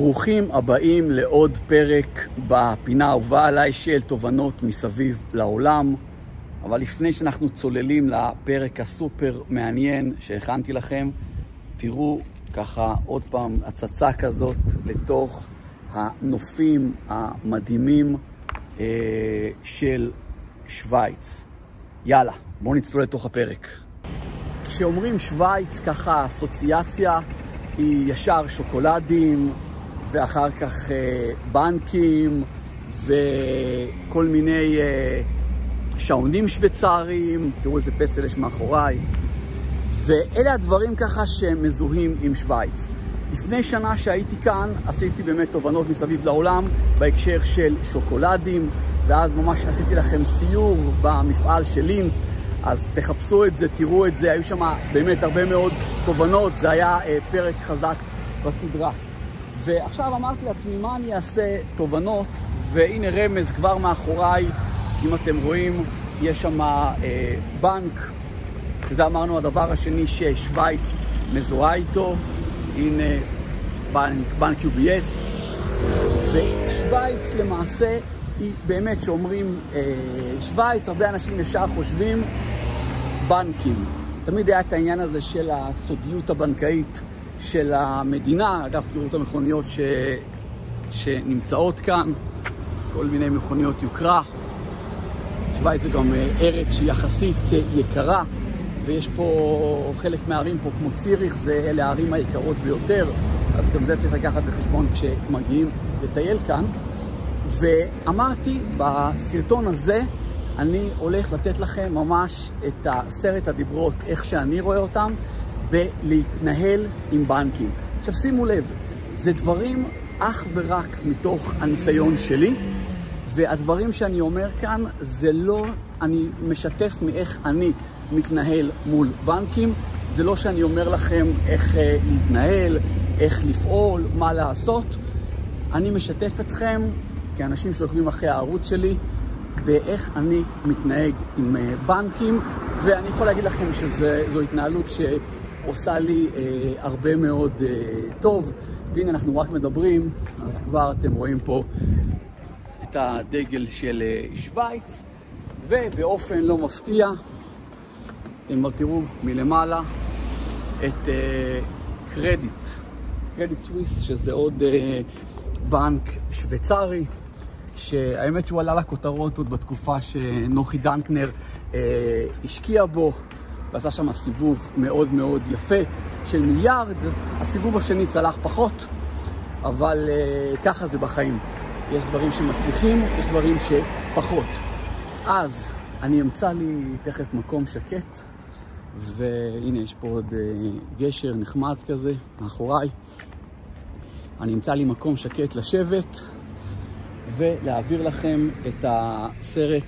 ברוכים הבאים לעוד פרק בפינה האהובה עליי של תובנות מסביב לעולם. אבל לפני שאנחנו צוללים לפרק הסופר מעניין שהכנתי לכם, תראו ככה עוד פעם הצצה כזאת לתוך הנופים המדהימים אה, של שווייץ. יאללה, בואו נצלול לתוך הפרק. כשאומרים שווייץ, ככה האסוציאציה היא ישר שוקולדים, ואחר כך אה, בנקים, וכל מיני אה, שעונים שוויצריים, תראו איזה פסל יש מאחוריי. ואלה הדברים ככה שמזוהים עם שווייץ. לפני שנה שהייתי כאן, עשיתי באמת תובנות מסביב לעולם בהקשר של שוקולדים, ואז ממש עשיתי לכם סיור במפעל של לינץ, אז תחפשו את זה, תראו את זה, היו שם באמת הרבה מאוד תובנות, זה היה אה, פרק חזק בסדרה. ועכשיו אמרתי לעצמי, מה אני אעשה תובנות, והנה רמז כבר מאחוריי, אם אתם רואים, יש שם אה, בנק, וזה אמרנו הדבר השני ששוויץ מזוהה איתו, הנה בנק, בנק UBS, ושוויץ למעשה היא באמת, שאומרים אה, שוויץ, הרבה אנשים ישר חושבים בנקים. תמיד היה את העניין הזה של הסודיות הבנקאית של המדינה. אגב, תראו את המכוניות ש... שנמצאות כאן, כל מיני מכוניות יוקרה. שווייץ זה גם אה, ארץ שהיא יחסית אה, יקרה, ויש פה חלק מהערים פה, כמו ציריך, זה אלה הערים היקרות ביותר, אז גם זה צריך לקחת בחשבון כשמגיעים לטייל כאן. ואמרתי, בסרטון הזה אני הולך לתת לכם ממש את עשרת הדיברות, איך שאני רואה אותם, בלהתנהל עם בנקים. עכשיו שימו לב, זה דברים אך ורק מתוך הניסיון שלי, והדברים שאני אומר כאן זה לא, אני משתף מאיך אני מתנהל מול בנקים, זה לא שאני אומר לכם איך uh, להתנהל, איך לפעול, מה לעשות. אני משתף אתכם כאנשים שעוקבים אחרי הערוץ שלי, באיך אני מתנהג עם uh, בנקים, ואני יכול להגיד לכם שזו התנהלות שעושה לי uh, הרבה מאוד uh, טוב. והנה אנחנו רק מדברים, אז כבר אתם רואים פה את הדגל של שווייץ, ובאופן לא מפתיע, אם תראו מלמעלה, את קרדיט, קרדיט סוויס, שזה עוד בנק שוויצרי, שהאמת שהוא עלה לכותרות עוד בתקופה שנוחי דנקנר אה, השקיע בו ועשה שם סיבוב מאוד מאוד יפה של מיליארד. הסיבוב השני צלח פחות, אבל אה, ככה זה בחיים. יש דברים שמצליחים, יש דברים שפחות. אז אני אמצא לי תכף מקום שקט, והנה יש פה עוד אה, גשר נחמד כזה מאחוריי. אני אמצא לי מקום שקט לשבת. ולהעביר לכם את הסרט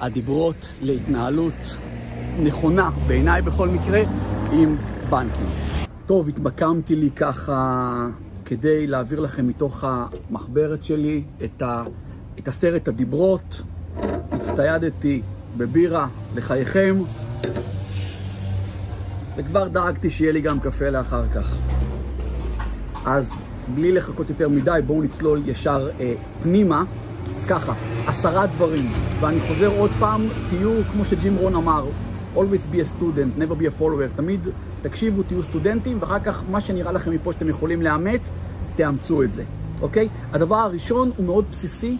הדיברות להתנהלות נכונה, בעיניי בכל מקרה, עם בנקים. טוב, התבקמתי לי ככה כדי להעביר לכם מתוך המחברת שלי את, ה, את הסרט הדיברות. הצטיידתי בבירה לחייכם, וכבר דאגתי שיהיה לי גם קפה לאחר כך. אז בלי לחכות יותר מדי, בואו נצלול ישר אה, פנימה. אז ככה, עשרה דברים, ואני חוזר עוד פעם, תהיו, כמו שג'ים רון אמר, always be a student, never be a follower, תמיד תקשיבו, תהיו סטודנטים, ואחר כך מה שנראה לכם מפה שאתם יכולים לאמץ, תאמצו את זה, אוקיי? הדבר הראשון הוא מאוד בסיסי,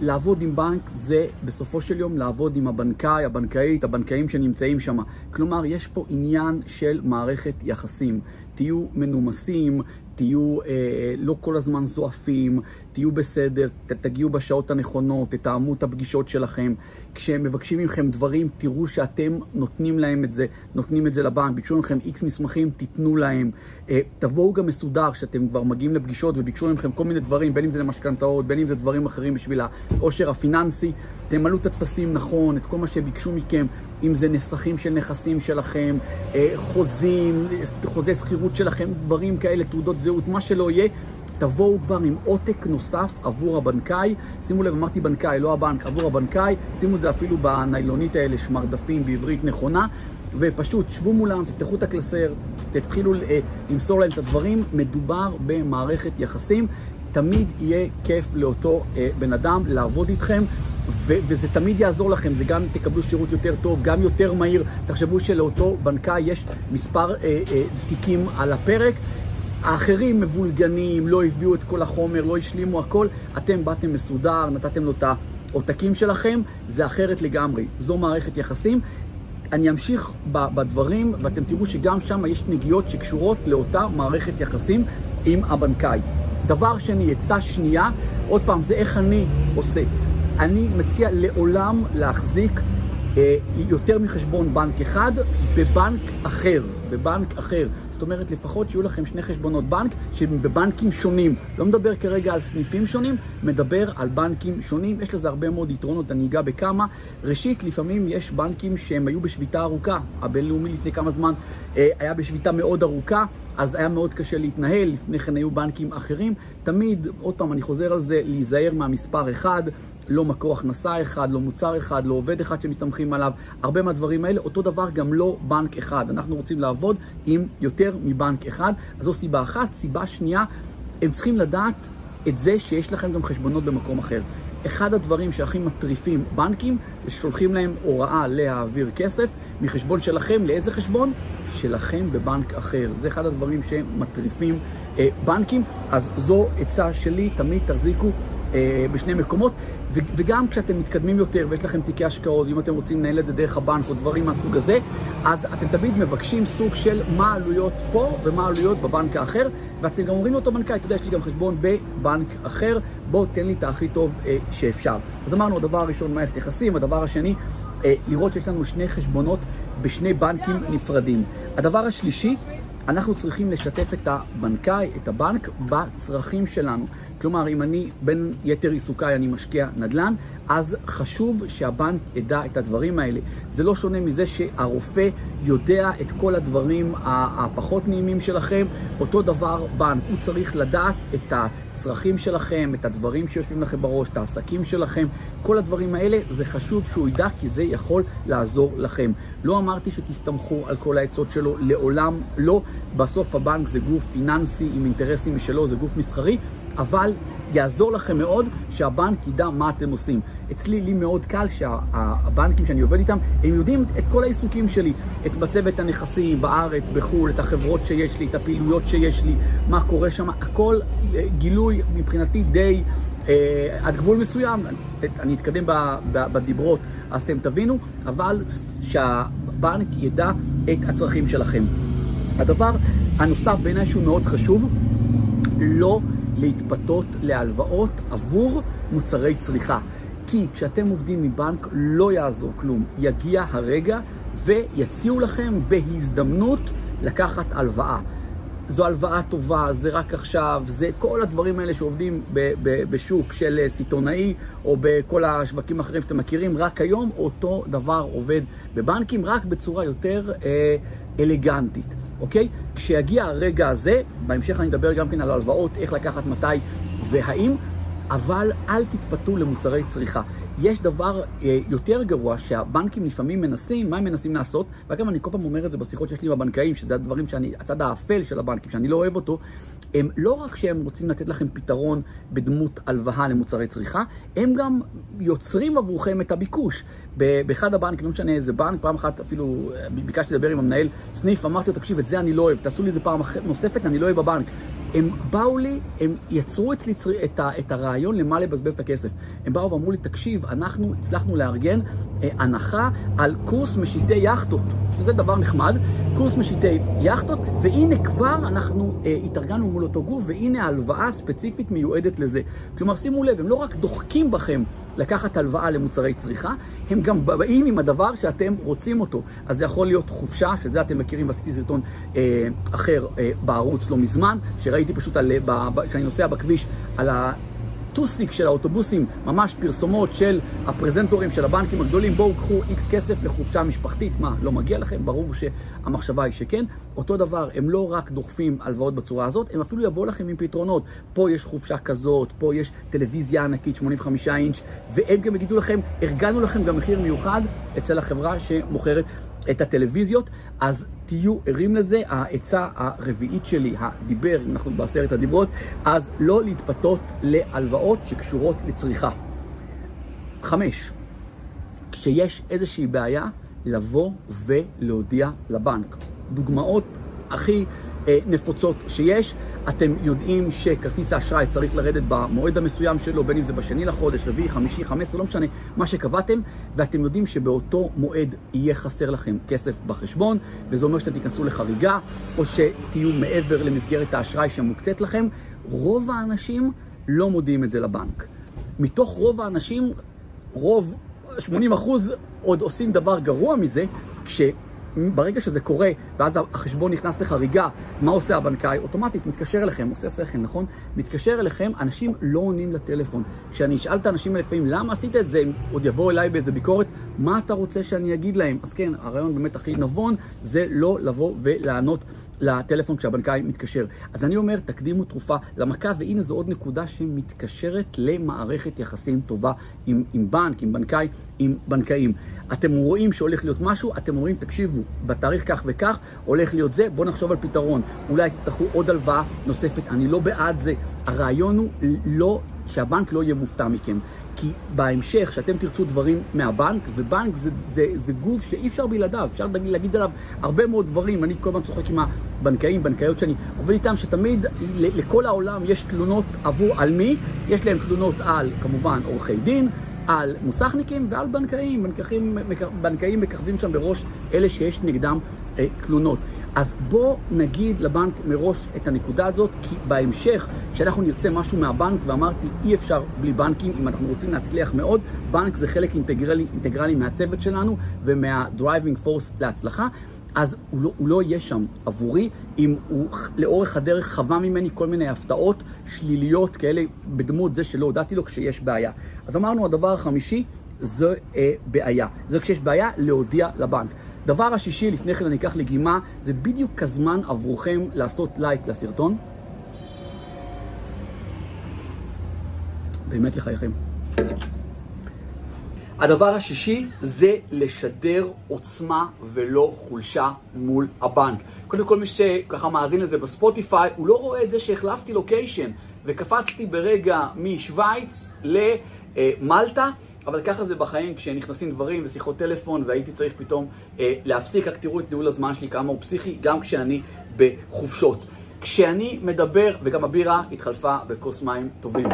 לעבוד עם בנק זה בסופו של יום לעבוד עם הבנקאי, הבנקאית, הבנקאים שנמצאים שם. כלומר, יש פה עניין של מערכת יחסים. תהיו מנומסים, תהיו אה, לא כל הזמן זועפים, תהיו בסדר, ת, תגיעו בשעות הנכונות, תתאמו את הפגישות שלכם. כשהם מבקשים מכם דברים, תראו שאתם נותנים להם את זה, נותנים את זה לבנק. ביקשו מכם איקס מסמכים, תיתנו להם. אה, תבואו גם מסודר, שאתם כבר מגיעים לפגישות וביקשו מכם כל מיני דברים, בין אם זה למשכנתאות, בין אם זה דברים אחרים בשביל העושר הפיננסי. תמלאו את הטפסים נכון, את כל מה שביקשו מכם, אם זה נסחים של נכסים שלכם, אה, חוזים, חוזי שכירות שלכם, דברים כאלה, תעודות זהות, מה שלא יהיה. תבואו כבר עם עותק נוסף עבור הבנקאי. שימו לב, אמרתי בנקאי, לא הבנק, עבור הבנקאי. שימו את זה אפילו בניילונית האלה, שמרדפים בעברית נכונה. ופשוט שבו מולם, תפתחו את הקלסר, תתחילו אה, למסור להם את הדברים. מדובר במערכת יחסים. תמיד יהיה כיף לאותו אה, בן אדם לעבוד איתכם. ו- וזה תמיד יעזור לכם, זה גם תקבלו שירות יותר טוב, גם יותר מהיר. תחשבו שלאותו בנקאי יש מספר אה, אה, תיקים על הפרק. האחרים מבולגנים, לא הביאו את כל החומר, לא השלימו הכל. אתם באתם מסודר, נתתם לו את העותקים שלכם, זה אחרת לגמרי. זו מערכת יחסים. אני אמשיך בדברים, ואתם תראו שגם שם יש נגיעות שקשורות לאותה מערכת יחסים עם הבנקאי. דבר שני, עצה שנייה, עוד פעם, זה איך אני עושה. אני מציע לעולם להחזיק אה, יותר מחשבון בנק אחד בבנק אחר, בבנק אחר. זאת אומרת, לפחות שיהיו לכם שני חשבונות בנק שהם בבנקים שונים. לא מדבר כרגע על סניפים שונים, מדבר על בנקים שונים. יש לזה הרבה מאוד יתרונות, אני אגע בכמה. ראשית, לפעמים יש בנקים שהם היו בשביתה ארוכה. הבינלאומי לפני כמה זמן אה, היה בשביתה מאוד ארוכה, אז היה מאוד קשה להתנהל. לפני כן היו בנקים אחרים. תמיד, עוד פעם, אני חוזר על זה, להיזהר מהמספר אחד. לא מקור הכנסה אחד, לא מוצר אחד, לא עובד אחד שמסתמכים עליו, הרבה מהדברים האלה. אותו דבר גם לא בנק אחד. אנחנו רוצים לעבוד עם יותר מבנק אחד, אז זו סיבה אחת. סיבה שנייה, הם צריכים לדעת את זה שיש לכם גם חשבונות במקום אחר. אחד הדברים שהכי מטריפים בנקים, זה ששולחים להם הוראה להעביר כסף מחשבון שלכם לאיזה חשבון? שלכם בבנק אחר. זה אחד הדברים שמטריפים אה, בנקים, אז זו עצה שלי, תמיד תחזיקו בשני מקומות, וגם כשאתם מתקדמים יותר ויש לכם תיקי השקעות, אם אתם רוצים לנהל את זה דרך הבנק או דברים מהסוג הזה, אז אתם תמיד מבקשים סוג של מה העלויות פה ומה העלויות בבנק האחר, ואתם גם אומרים לאותו בנקאי, אתה יודע, יש לי גם חשבון בבנק אחר, בוא תן לי את הכי טוב אה, שאפשר. אז אמרנו, הדבר הראשון, מערכת יחסים, הדבר השני, אה, לראות שיש לנו שני חשבונות בשני בנקים נפרדים. הדבר השלישי, אנחנו צריכים לשתף את הבנקאי, את הבנק, בצרכים שלנו. כלומר, אם אני, בין יתר עיסוקיי, אני משקיע נדל"ן, אז חשוב שהבנק ידע את הדברים האלה. זה לא שונה מזה שהרופא יודע את כל הדברים הפחות נעימים שלכם. אותו דבר בנק, הוא צריך לדעת את הצרכים שלכם, את הדברים שיושבים לכם בראש, את העסקים שלכם. כל הדברים האלה, זה חשוב שהוא ידע, כי זה יכול לעזור לכם. לא אמרתי שתסתמכו על כל העצות שלו, לעולם לא. בסוף הבנק זה גוף פיננסי עם אינטרסים משלו, זה גוף מסחרי. אבל יעזור לכם מאוד שהבנק ידע מה אתם עושים. אצלי, לי מאוד קל שהבנקים שאני עובד איתם, הם יודעים את כל העיסוקים שלי, את מצבת הנכסים בארץ, בחו"ל, את החברות שיש לי, את הפעילויות שיש לי, מה קורה שם, הכל אה, גילוי מבחינתי די אה, עד גבול מסוים. אני אתקדם בדיברות, אז אתם תבינו, אבל שהבנק ידע את הצרכים שלכם. הדבר הנוסף בעיניי שהוא מאוד חשוב, לא להתפתות להלוואות עבור מוצרי צריכה. כי כשאתם עובדים מבנק לא יעזור כלום. יגיע הרגע ויציעו לכם בהזדמנות לקחת הלוואה. זו הלוואה טובה, זה רק עכשיו, זה כל הדברים האלה שעובדים ב- ב- בשוק של סיטונאי או בכל השווקים האחרים שאתם מכירים, רק היום אותו דבר עובד בבנקים, רק בצורה יותר אה, אלגנטית. אוקיי? כשיגיע הרגע הזה, בהמשך אני אדבר גם כן על הלוואות, איך לקחת מתי והאם, אבל אל תתפתו למוצרי צריכה. יש דבר אה, יותר גרוע שהבנקים לפעמים מנסים, מה הם מנסים לעשות? ואגב, אני כל פעם אומר את זה בשיחות שיש לי עם הבנקאים, שזה הדברים שאני, הצד האפל של הבנקים, שאני לא אוהב אותו, הם לא רק שהם רוצים לתת לכם פתרון בדמות הלוואה למוצרי צריכה, הם גם יוצרים עבורכם את הביקוש. באחד הבנקים, לא משנה איזה בנק, פעם אחת אפילו אה, ביקשתי לדבר עם המנהל סניף, אמרתי לו, תקשיב, את זה אני לא אוהב, תעשו לי את זה פעם נוספת, אני לא אוהב בבנק. הם באו לי, הם יצרו אצלי את, ה, את הרעיון למה לבזבז את הכסף. הם באו ואמרו לי, תקשיב, אנחנו הצלחנו לארגן אה, הנחה על קורס משיטי יאכטות, שזה דבר נחמד, קורס משיטי יאכטות, והנה כבר אנחנו אה, התארגנו מול אותו גוף, והנה הלוואה ספציפית מיועדת לזה. כלומר, שימו לב, הם לא רק דוחקים בכם לקחת הלוואה למוצרי צריכה, הם גם באים עם הדבר שאתם רוצים אותו. אז זה יכול להיות חופשה, שזה אתם מכירים, עשיתי סרטון אה, אחר אה, בערוץ לא מזמן, שראיתי פשוט כשאני נוסע בכביש על ה... טוסיק של האוטובוסים, ממש פרסומות של הפרזנטורים של הבנקים הגדולים, בואו קחו איקס כסף לחופשה משפחתית. מה, לא מגיע לכם? ברור שהמחשבה היא שכן. אותו דבר, הם לא רק דוחפים הלוואות בצורה הזאת, הם אפילו יבואו לכם עם פתרונות. פה יש חופשה כזאת, פה יש טלוויזיה ענקית, 85 אינץ', והם גם יגידו לכם, ארגנו לכם גם מחיר מיוחד אצל החברה שמוכרת את הטלוויזיות, אז תהיו ערים לזה. העצה הרביעית שלי, הדיבר, אם אנחנו בעשרת הדיברות, אז לא להתפתות להלוואות שקשורות לצריכה. חמש, כשיש איזושהי בעיה, לבוא ולהודיע לבנק. דוגמאות הכי נפוצות שיש. אתם יודעים שכרטיס האשראי צריך לרדת במועד המסוים שלו, בין אם זה בשני לחודש, רביעי, חמישי, חמש עשרה, לא משנה מה שקבעתם, ואתם יודעים שבאותו מועד יהיה חסר לכם כסף בחשבון, וזה אומר שאתם תיכנסו לחריגה, או שתהיו מעבר למסגרת האשראי שמוקצית לכם. רוב האנשים לא מודיעים את זה לבנק. מתוך רוב האנשים, רוב, 80 אחוז, עוד עושים דבר גרוע מזה, כש... ברגע שזה קורה, ואז החשבון נכנס לחריגה, מה עושה הבנקאי? אוטומטית מתקשר אליכם, עושה שכל, נכון? מתקשר אליכם, אנשים לא עונים לטלפון. כשאני אשאל את האנשים לפעמים, למה עשית את זה? הם עוד יבואו אליי באיזה ביקורת, מה אתה רוצה שאני אגיד להם? אז כן, הרעיון באמת הכי נבון, זה לא לבוא ולענות לטלפון כשהבנקאי מתקשר. אז אני אומר, תקדימו תרופה למכה, והנה זו עוד נקודה שמתקשרת למערכת יחסים טובה עם, עם בנק, עם בנקאי, עם בנקאים. אתם רואים שהולך להיות משהו, אתם אומרים, תקשיבו, בתאריך כך וכך הולך להיות זה, בואו נחשוב על פתרון. אולי תצטרכו עוד הלוואה נוספת. אני לא בעד זה. הרעיון הוא לא, שהבנק לא יהיה מופתע מכם. כי בהמשך, כשאתם תרצו דברים מהבנק, ובנק זה, זה, זה גוף שאי אפשר בלעדיו, אפשר להגיד עליו הרבה מאוד דברים. אני כל הזמן צוחק עם הבנקאים, בנקאיות שאני עובד איתם, שתמיד לכל העולם יש תלונות עבור על מי? יש להם תלונות על, כמובן, עורכי דין, על מוסכניקים ועל. בנקאים, בנקאים מככבים שם בראש אלה שיש נגדם אה, תלונות. אז בוא נגיד לבנק מראש את הנקודה הזאת, כי בהמשך, כשאנחנו נרצה משהו מהבנק, ואמרתי, אי אפשר בלי בנקים, אם אנחנו רוצים להצליח מאוד, בנק זה חלק אינטגרלי, אינטגרלי מהצוות שלנו ומה-driving force להצלחה. אז הוא לא, הוא לא יהיה שם עבורי, אם הוא לאורך הדרך חווה ממני כל מיני הפתעות שליליות כאלה בדמות זה שלא הודעתי לו כשיש בעיה. אז אמרנו, הדבר החמישי זה אה, בעיה. זה כשיש בעיה, להודיע לבנק. דבר השישי, לפני כן אני אקח לגימה, זה בדיוק הזמן עבורכם לעשות לייק לסרטון. באמת לחייכם. הדבר השישי זה לשדר עוצמה ולא חולשה מול הבנק. קודם כל, מי שככה מאזין לזה בספוטיפיי, הוא לא רואה את זה שהחלפתי לוקיישן וקפצתי ברגע משוויץ למלטה. אבל ככה זה בחיים כשנכנסים דברים ושיחות טלפון והייתי צריך פתאום אה, להפסיק, רק תראו את ניהול הזמן שלי כמה הוא פסיכי, גם כשאני בחופשות. כשאני מדבר, וגם הבירה התחלפה בכוס מים טובים.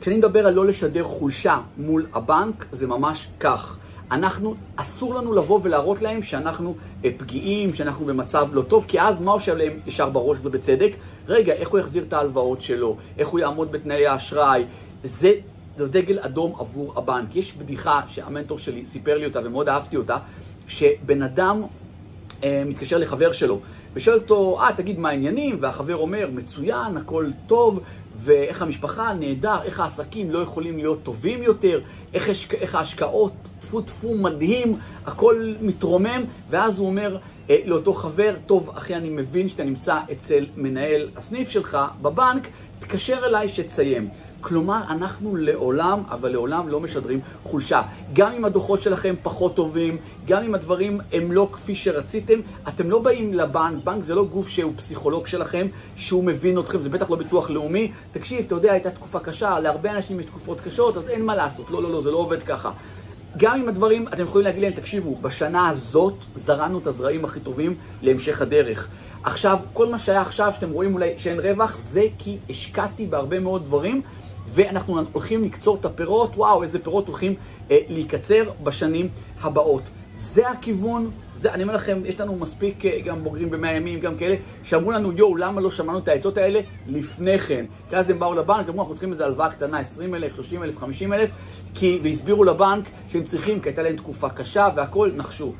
כשאני מדבר על לא לשדר חולשה מול הבנק, זה ממש כך. אנחנו, אסור לנו לבוא ולהראות להם שאנחנו אה, פגיעים, שאנחנו במצב לא טוב, כי אז מה עושה להם ישר בראש ובצדק? רגע, איך הוא יחזיר את ההלוואות שלו? איך הוא יעמוד בתנאי האשראי? זה זה דגל אדום עבור הבנק. יש בדיחה שהמנטור שלי סיפר לי אותה ומאוד אהבתי אותה, שבן אדם אה, מתקשר לחבר שלו ושואל אותו, אה, תגיד מה העניינים? והחבר אומר, מצוין, הכל טוב, ואיך המשפחה, נהדר, איך העסקים לא יכולים להיות טובים יותר, איך, יש, איך ההשקעות, טפו טפו מדהים, הכל מתרומם, ואז הוא אומר אה, לאותו חבר, טוב, אחי, אני מבין שאתה נמצא אצל מנהל הסניף שלך בבנק, תקשר אליי שתסיים. כלומר, אנחנו לעולם, אבל לעולם לא משדרים חולשה. גם אם הדוחות שלכם פחות טובים, גם אם הדברים הם לא כפי שרציתם, אתם לא באים לבנק, בנק זה לא גוף שהוא פסיכולוג שלכם, שהוא מבין אתכם, זה בטח לא ביטוח לאומי. תקשיב, אתה יודע, הייתה תקופה קשה, להרבה אנשים יש תקופות קשות, אז אין מה לעשות. לא, לא, לא, זה לא עובד ככה. גם אם הדברים, אתם יכולים להגיד להם, תקשיבו, בשנה הזאת זרענו את הזרעים הכי טובים להמשך הדרך. עכשיו, כל מה שהיה עכשיו, שאתם רואים אולי שאין רווח, זה כי השקעתי בהרבה מאוד דברים ואנחנו הולכים לקצור את הפירות, וואו, איזה פירות הולכים אה, להיקצר בשנים הבאות. זה הכיוון, זה, אני אומר לכם, יש לנו מספיק אה, גם בוגרים במאה ימים, גם כאלה, שאמרו לנו, יואו, למה לא שמענו את העצות האלה לפני כן? כי אז הם באו לבנק, אמרו, אנחנו צריכים איזו הלוואה קטנה, 20 אלף, 30 אלף, 50 אלף, כי, והסבירו לבנק שהם צריכים, כי הייתה להם תקופה קשה והכול, נחשו.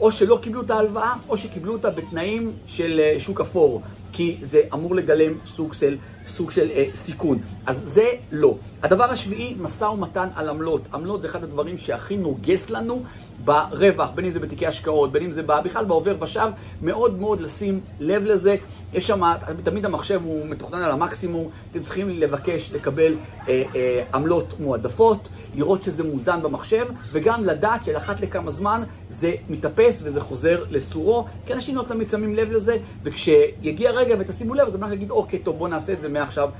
או שלא קיבלו את ההלוואה, או שקיבלו אותה בתנאים של אה, שוק אפור, כי זה אמור לגלם סוג של סוג של אה, סיכון. אז זה לא. הדבר השביעי, משא ומתן על עמלות. עמלות זה אחד הדברים שהכי נוגס לנו ברווח, בין אם זה בתיקי השקעות, בין אם זה בכלל בעובר ושב, מאוד מאוד לשים לב לזה. יש שם, תמיד המחשב הוא מתוכנן על המקסימום, אתם צריכים לבקש לקבל אה, אה, עמלות מועדפות, לראות שזה מוזן במחשב, וגם לדעת שלאחת לכמה זמן זה מתאפס וזה חוזר לסורו, כי אנשים לא תמיד שמים לב לזה, וכשיגיע רגע ותשימו לב, אז הבנק יגיד, אוקיי, טוב, בואו נעשה את זה מעכשיו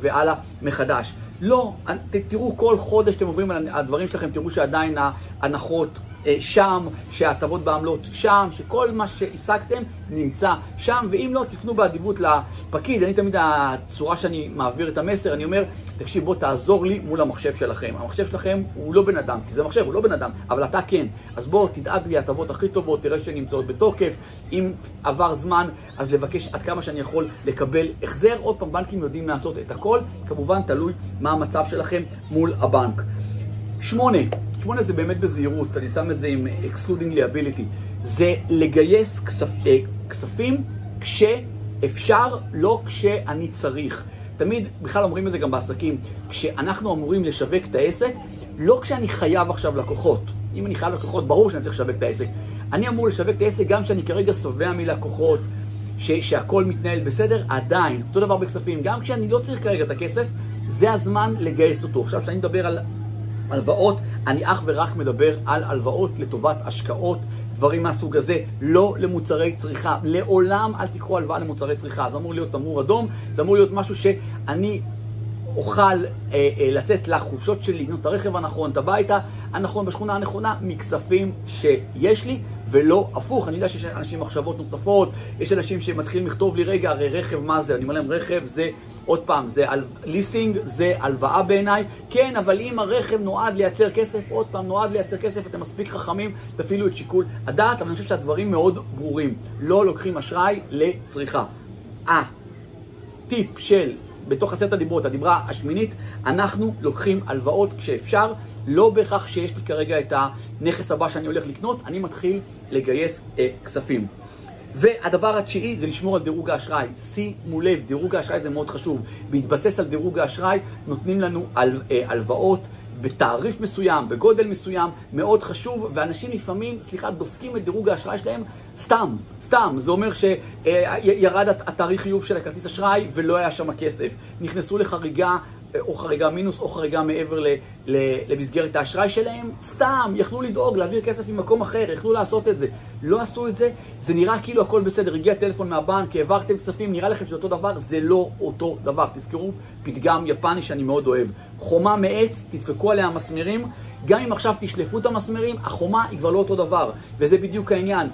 והלאה מחדש. לא, תראו כל חודש אתם עוברים על הדברים שלכם, תראו שעדיין ההנחות שם, שההטבות בעמלות שם, שכל מה שהשגתם נמצא שם, ואם לא, תפנו באדיבות לפקיד. אני תמיד, הצורה שאני מעביר את המסר, אני אומר, תקשיב, בוא תעזור לי מול המחשב שלכם. המחשב שלכם הוא לא בן אדם, כי זה מחשב, הוא לא בן אדם, אבל אתה כן. אז בוא, תדאג לי הטבות הכי טובות, תראה שהן נמצאות בתוקף. אם עבר זמן, אז לבקש עד כמה שאני יכול לקבל החזר. עוד פעם, בנקים יודעים לעשות את הכל, כמובן תלוי מה המצב שלכם מול הבנק. שמונה, שמונה זה באמת בזהירות, אני שם את זה עם excluding liability. זה לגייס כספ, אה, כספים כשאפשר, לא כשאני צריך. תמיד, בכלל אומרים את זה גם בעסקים, כשאנחנו אמורים לשווק את העסק, לא כשאני חייב עכשיו לקוחות. אם אני חייב לקוחות, ברור שאני צריך לשווק את העסק. אני אמור לשווק את העסק גם כשאני כרגע שבע מלקוחות, ש- שהכל מתנהל בסדר, עדיין. אותו דבר בכספים, גם כשאני לא צריך כרגע את הכסף, זה הזמן לגייס אותו. עכשיו, כשאני מדבר על הלוואות, אני אך ורק מדבר על הלוואות לטובת השקעות, דברים מהסוג הזה, לא למוצרי צריכה. לעולם אל תיקחו הלוואה למוצרי צריכה. זה אמור להיות תמור אדום, זה אמור להיות משהו שאני אוכל אה, אה, לצאת לחופשות שלי, לקנות את הרכב הנכון, את הביתה הנכון, בשכונה הנכונה, מכספים שיש לי, ולא הפוך. אני יודע שיש אנשים מחשבות נוספות, יש אנשים שמתחילים לכתוב לי, רגע, הרי רכב מה זה? אני אומר להם, רכב זה עוד פעם, זה על... ליסינג, זה הלוואה בעיניי. כן, אבל אם הרכב נועד לייצר כסף, עוד פעם, נועד לייצר כסף, אתם מספיק חכמים, תפעילו את שיקול הדעת, אבל אני חושב שהדברים מאוד ברורים. לא לוקחים אשראי לצריכה. אה, טיפ של, בתוך עשרת הדיברות, הדיברה השמינית, אנחנו לוקחים הלוואות כשאפשר. לא בהכרח שיש לי כרגע את הנכס הבא שאני הולך לקנות, אני מתחיל לגייס אה, כספים. והדבר התשיעי זה לשמור על דירוג האשראי. שימו לב, דירוג האשראי זה מאוד חשוב. בהתבסס על דירוג האשראי נותנים לנו אה, הלוואות בתעריף מסוים, בגודל מסוים, מאוד חשוב, ואנשים לפעמים, סליחה, דופקים את דירוג האשראי שלהם סתם, סתם. זה אומר שירד אה, התאריך חיוב של הכרטיס אשראי ולא היה שם כסף. נכנסו לחריגה או חריגה מינוס או חריגה מעבר ל, ל, למסגרת האשראי שלהם, סתם, יכלו לדאוג, להעביר כסף ממקום אחר, יכלו לעשות את זה. לא עשו את זה, זה נראה כאילו הכל בסדר, הגיע טלפון מהבנק, העברתם כספים, נראה לכם שזה אותו דבר, זה לא אותו דבר. תזכרו, פתגם יפני שאני מאוד אוהב. חומה מעץ, תדפקו עליה מסמרים, גם אם עכשיו תשלפו את המסמרים, החומה היא כבר לא אותו דבר, וזה בדיוק העניין.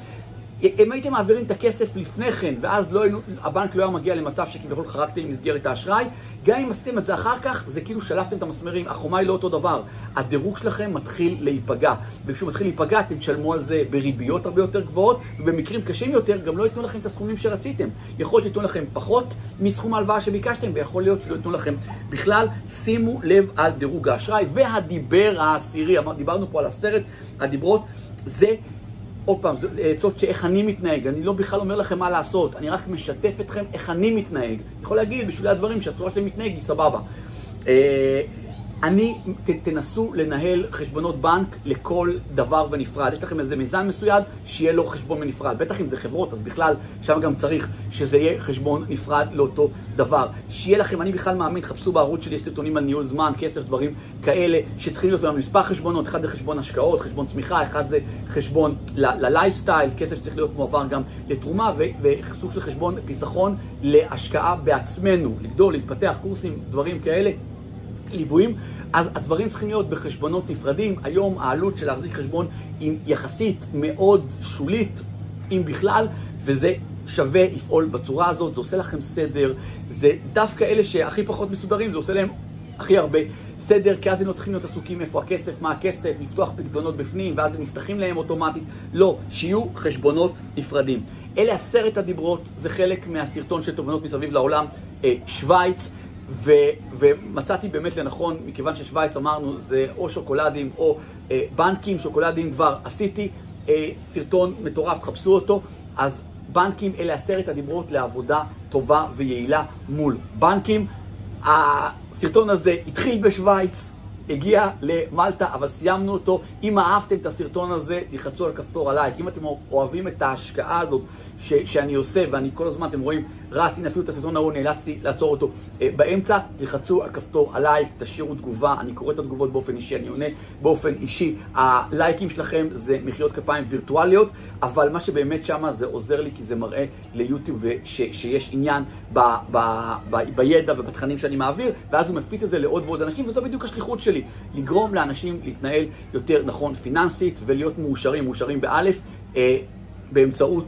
אם הייתם מעבירים את הכסף לפני כן, ואז לא, הבנק לא היה מגיע למצב שכביכול חרגתם ממסגרת האשראי, גם אם עשיתם את זה אחר כך, זה כאילו שלפתם את המסמרים, החומה היא לא אותו דבר. הדירוג שלכם מתחיל להיפגע. וכשהוא מתחיל להיפגע, אתם תשלמו על זה בריביות הרבה יותר גבוהות, ובמקרים קשים יותר, גם לא ייתנו לכם את הסכומים שרציתם. יכול להיות שייתנו לכם פחות מסכום ההלוואה שביקשתם, ויכול להיות שלא ייתנו לכם בכלל. שימו לב על דירוג האשראי. והדיבר העשירי, דיברנו פה על עשרת הדיברות, זה עוד פעם, זה עצות שאיך אני מתנהג, אני לא בכלל אומר לכם מה לעשות, אני רק משתף אתכם איך אני מתנהג. אני יכול להגיד בשביל הדברים שהצורה שלי מתנהג היא סבבה. אני, ת, תנסו לנהל חשבונות בנק לכל דבר ונפרד. יש לכם איזה מיזם מסוים, שיהיה לו חשבון בנפרד. בטח אם זה חברות, אז בכלל, שם גם צריך שזה יהיה חשבון נפרד לאותו דבר. שיהיה לכם, אני בכלל מאמין, חפשו בערוץ שלי, יש סרטונים על ניהול זמן, כסף, דברים כאלה, שצריכים להיות לנו מספר חשבונות, אחד זה חשבון השקעות, חשבון צמיחה, אחד זה חשבון ללייפסטייל, כסף שצריך להיות מועבר גם לתרומה, וסוג של חשבון חיסכון להשקעה בעצמנו, לגדול, להתפתח, קורסים, דברים כאלה. ליוויים, אז הדברים צריכים להיות בחשבונות נפרדים. היום העלות של להחזיק חשבון היא יחסית מאוד שולית, אם בכלל, וזה שווה לפעול בצורה הזאת, זה עושה לכם סדר, זה דווקא אלה שהכי פחות מסודרים, זה עושה להם הכי הרבה סדר, כי אז הם לא צריכים להיות עסוקים איפה הכסף, מה הכסף, לפתוח פקדונות בפנים, ואז הם נפתחים להם אוטומטית. לא, שיהיו חשבונות נפרדים. אלה עשרת הדיברות, זה חלק מהסרטון של תובנות מסביב לעולם, אה, שווייץ. ו, ומצאתי באמת לנכון, מכיוון ששוויץ אמרנו זה או שוקולדים או אה, בנקים, שוקולדים כבר עשיתי, אה, סרטון מטורף, חפשו אותו, אז בנקים אלה עשרת הדיברות לעבודה טובה ויעילה מול בנקים. הסרטון הזה התחיל בשוויץ, הגיע למלטה, אבל סיימנו אותו. אם אהבתם את הסרטון הזה, תלחצו על כפתור הלייק. אם אתם אוהבים את ההשקעה הזאת ש, שאני עושה, ואני כל הזמן, אתם רואים, רץ, הנה אפילו את הסרטון ההוא, נאלצתי לעצור אותו אה, באמצע, תלחצו על כפתור הלייק, תשאירו תגובה, אני קורא את התגובות באופן אישי, אני עונה באופן אישי. הלייקים שלכם זה מחיאות כפיים וירטואליות, אבל מה שבאמת שמה זה עוזר לי, כי זה מראה ליוטיוב ש, שיש עניין ב, ב, ב, בידע ובתכנים שאני מעביר, ואז הוא מפיץ את זה לעוד ועוד אנשים, וזו בדיוק השליחות שלי, לגרום לאנשים להתנהל יותר נכון פיננסית ולהיות מאושרים, מאושרים באלף, אה, באמצעות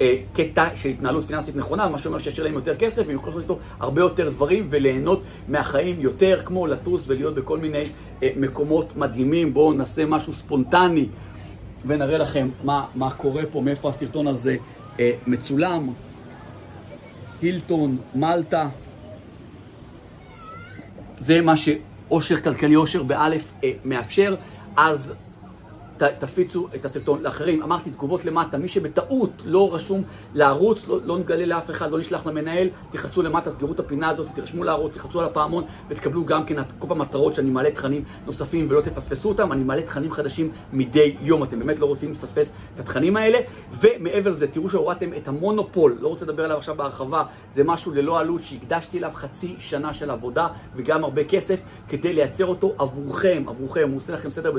אה, קטע של התנהלות פיננסית נכונה, מה שאומר שישאיר להם יותר כסף, והם יכולים לעשות איתו הרבה יותר דברים וליהנות מהחיים יותר, כמו לטוס ולהיות בכל מיני אה, מקומות מדהימים. בואו נעשה משהו ספונטני ונראה לכם מה, מה קורה פה, מאיפה הסרטון הזה אה, מצולם. הילטון, מלטה. זה מה שאושר כלכלי, אושר באלף מאפשר. אז תפיצו את הסרטון לאחרים. אמרתי, תגובות למטה, מי שבטעות לא רשום לערוץ, לא, לא נגלה לאף אחד, לא נשלח למנהל, תחצו למטה, סגרו את הפינה הזאת, תרשמו לערוץ, תחצו על הפעמון ותקבלו גם כן כל פעם מטרות שאני מעלה תכנים נוספים ולא תפספסו אותם. אני מעלה תכנים חדשים מדי יום, אתם באמת לא רוצים לפספס את התכנים האלה. ומעבר לזה, תראו שהורדתם את המונופול, לא רוצה לדבר עליו עכשיו בהרחבה, זה משהו ללא עלות שהקדשתי אליו חצי שנה של עבודה וגם הרבה כסף כדי לייצר אותו עבורכם, עבורכם, הוא עושה לכם סדר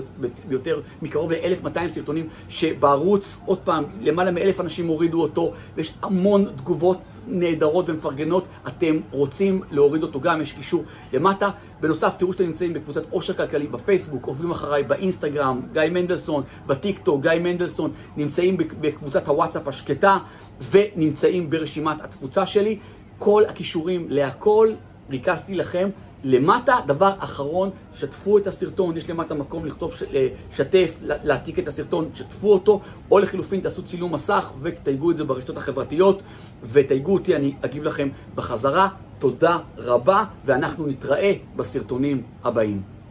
ביותר מקרוב ל-1200 סרטונים שבערוץ, עוד פעם, למעלה מאלף אנשים הורידו אותו, ויש המון תגובות נהדרות ומפרגנות, אתם רוצים להוריד אותו גם, יש קישור למטה. בנוסף, תראו שאתם נמצאים בקבוצת עושר כלכלי בפייסבוק, עובדים אחריי באינסטגרם, גיא מנדלסון, בטיק טוק, גיא מנדלסון, נמצאים בקבוצת הוואטסאפ השקטה, ונמצאים ברשימת התפוצה שלי. כל הכישורים להכל ריכזתי לכם למטה, דבר אחרון, שתפו את הסרטון, יש למטה מקום לכתוב, אה, שתף, להעתיק את הסרטון, שתפו אותו, או לחילופין תעשו צילום מסך ותתייגו את זה ברשתות החברתיות, ותייגו אותי, אני אגיב לכם בחזרה. תודה רבה, ואנחנו נתראה בסרטונים הבאים.